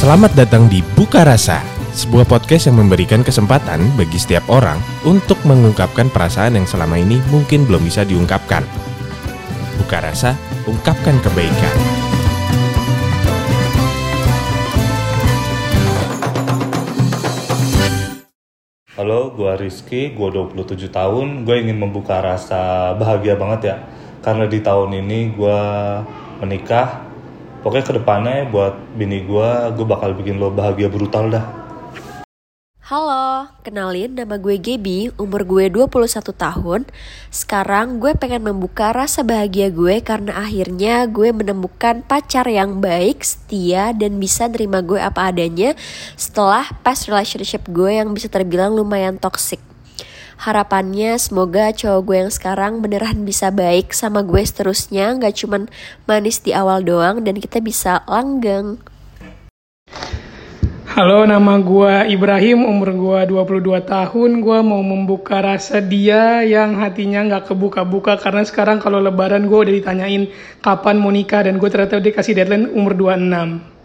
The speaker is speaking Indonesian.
Selamat datang di Buka Rasa, sebuah podcast yang memberikan kesempatan bagi setiap orang untuk mengungkapkan perasaan yang selama ini mungkin belum bisa diungkapkan. Buka Rasa, ungkapkan kebaikan. Halo, gua Rizky, gua 27 tahun. Gue ingin membuka rasa bahagia banget ya. Karena di tahun ini gua menikah. Pokoknya ke depannya buat bini gua, gue bakal bikin lo bahagia brutal dah. Halo, kenalin nama gue Gaby, umur gue 21 tahun. Sekarang gue pengen membuka rasa bahagia gue karena akhirnya gue menemukan pacar yang baik, setia, dan bisa nerima gue apa adanya setelah past relationship gue yang bisa terbilang lumayan toxic. Harapannya semoga cowok gue yang sekarang beneran bisa baik sama gue seterusnya, gak cuman manis di awal doang dan kita bisa langgeng. Halo, nama gua Ibrahim, umur gua 22 tahun. Gua mau membuka rasa dia yang hatinya nggak kebuka-buka karena sekarang kalau lebaran gua udah ditanyain kapan mau nikah dan gue ternyata udah dikasih deadline umur 26.